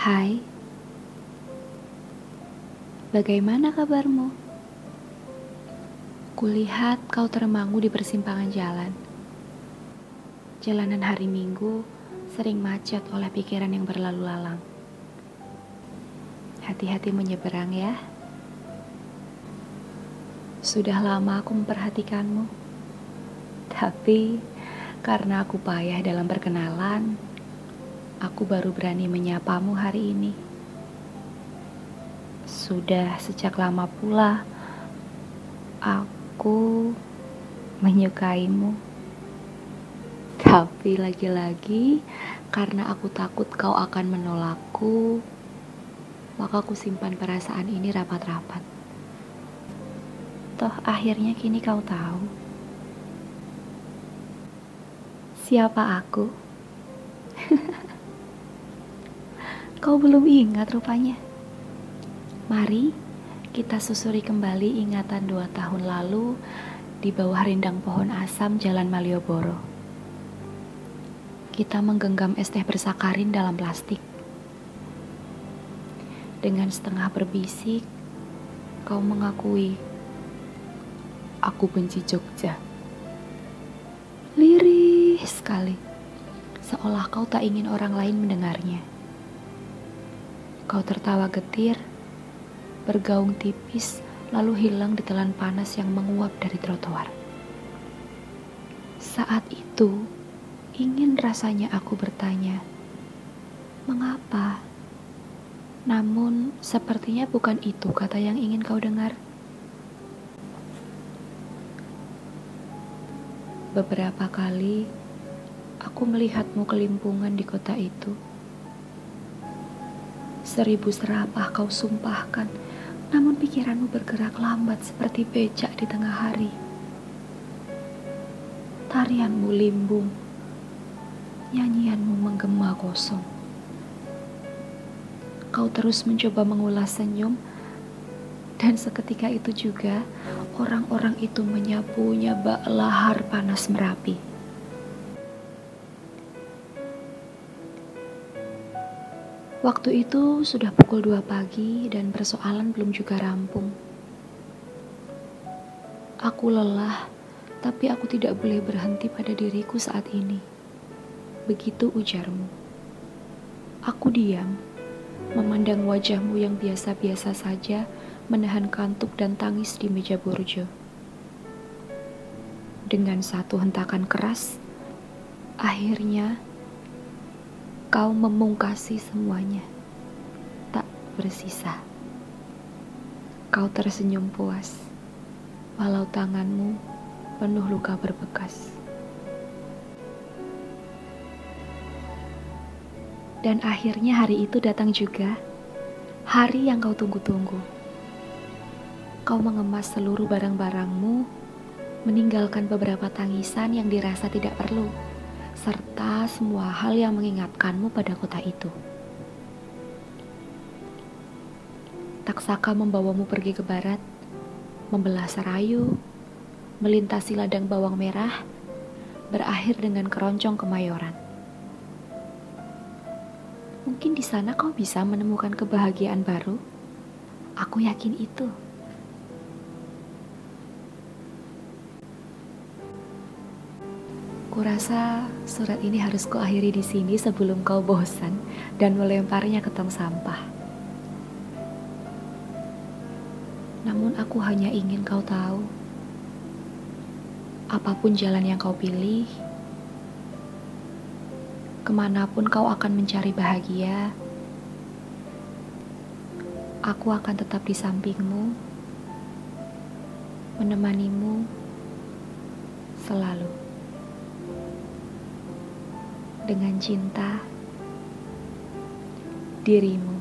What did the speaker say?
Hai, bagaimana kabarmu? Kulihat kau termangu di persimpangan jalan. Jalanan hari Minggu sering macet oleh pikiran yang berlalu lalang. Hati-hati menyeberang ya. Sudah lama aku memperhatikanmu. Tapi karena aku payah dalam perkenalan, aku baru berani menyapamu hari ini. Sudah sejak lama pula aku menyukaimu. Tapi lagi-lagi karena aku takut kau akan menolakku, maka aku simpan perasaan ini rapat-rapat. Toh akhirnya kini kau tahu siapa aku. Kau belum ingat rupanya. Mari kita susuri kembali ingatan dua tahun lalu di bawah rindang pohon asam Jalan Malioboro. Kita menggenggam es teh bersakarin dalam plastik. Dengan setengah berbisik, kau mengakui, aku benci Jogja. Lirih sekali, seolah kau tak ingin orang lain mendengarnya. Kau tertawa getir, bergaung tipis, lalu hilang di telan panas yang menguap dari trotoar. Saat itu, ingin rasanya aku bertanya, "Mengapa?" Namun, sepertinya bukan itu kata yang ingin kau dengar. Beberapa kali aku melihatmu kelimpungan di kota itu Seribu serapah kau sumpahkan, namun pikiranmu bergerak lambat seperti becak di tengah hari. Tarianmu limbung, nyanyianmu menggema kosong. Kau terus mencoba mengulas senyum, dan seketika itu juga orang-orang itu menyapunya bak lahar panas merapi. Waktu itu sudah pukul 2 pagi dan persoalan belum juga rampung. Aku lelah, tapi aku tidak boleh berhenti pada diriku saat ini. Begitu ujarmu. Aku diam, memandang wajahmu yang biasa-biasa saja, menahan kantuk dan tangis di meja borjo. Dengan satu hentakan keras, akhirnya Kau memungkasi semuanya, tak bersisa. Kau tersenyum puas, walau tanganmu penuh luka berbekas. Dan akhirnya hari itu datang juga, hari yang kau tunggu-tunggu. Kau mengemas seluruh barang-barangmu, meninggalkan beberapa tangisan yang dirasa tidak perlu serta semua hal yang mengingatkanmu pada kota itu. Taksaka membawamu pergi ke barat, membelah Serayu, melintasi ladang bawang merah, berakhir dengan keroncong kemayoran. Mungkin di sana kau bisa menemukan kebahagiaan baru. Aku yakin itu. Kurasa surat ini harus kuakhiri di sini sebelum kau bosan dan melemparnya ke tong sampah. Namun aku hanya ingin kau tahu, apa pun jalan yang kau pilih, ke mana pun kau akan mencari bahagia, aku akan tetap di sampingmu, menemanimu selalu dengan cinta dirimu.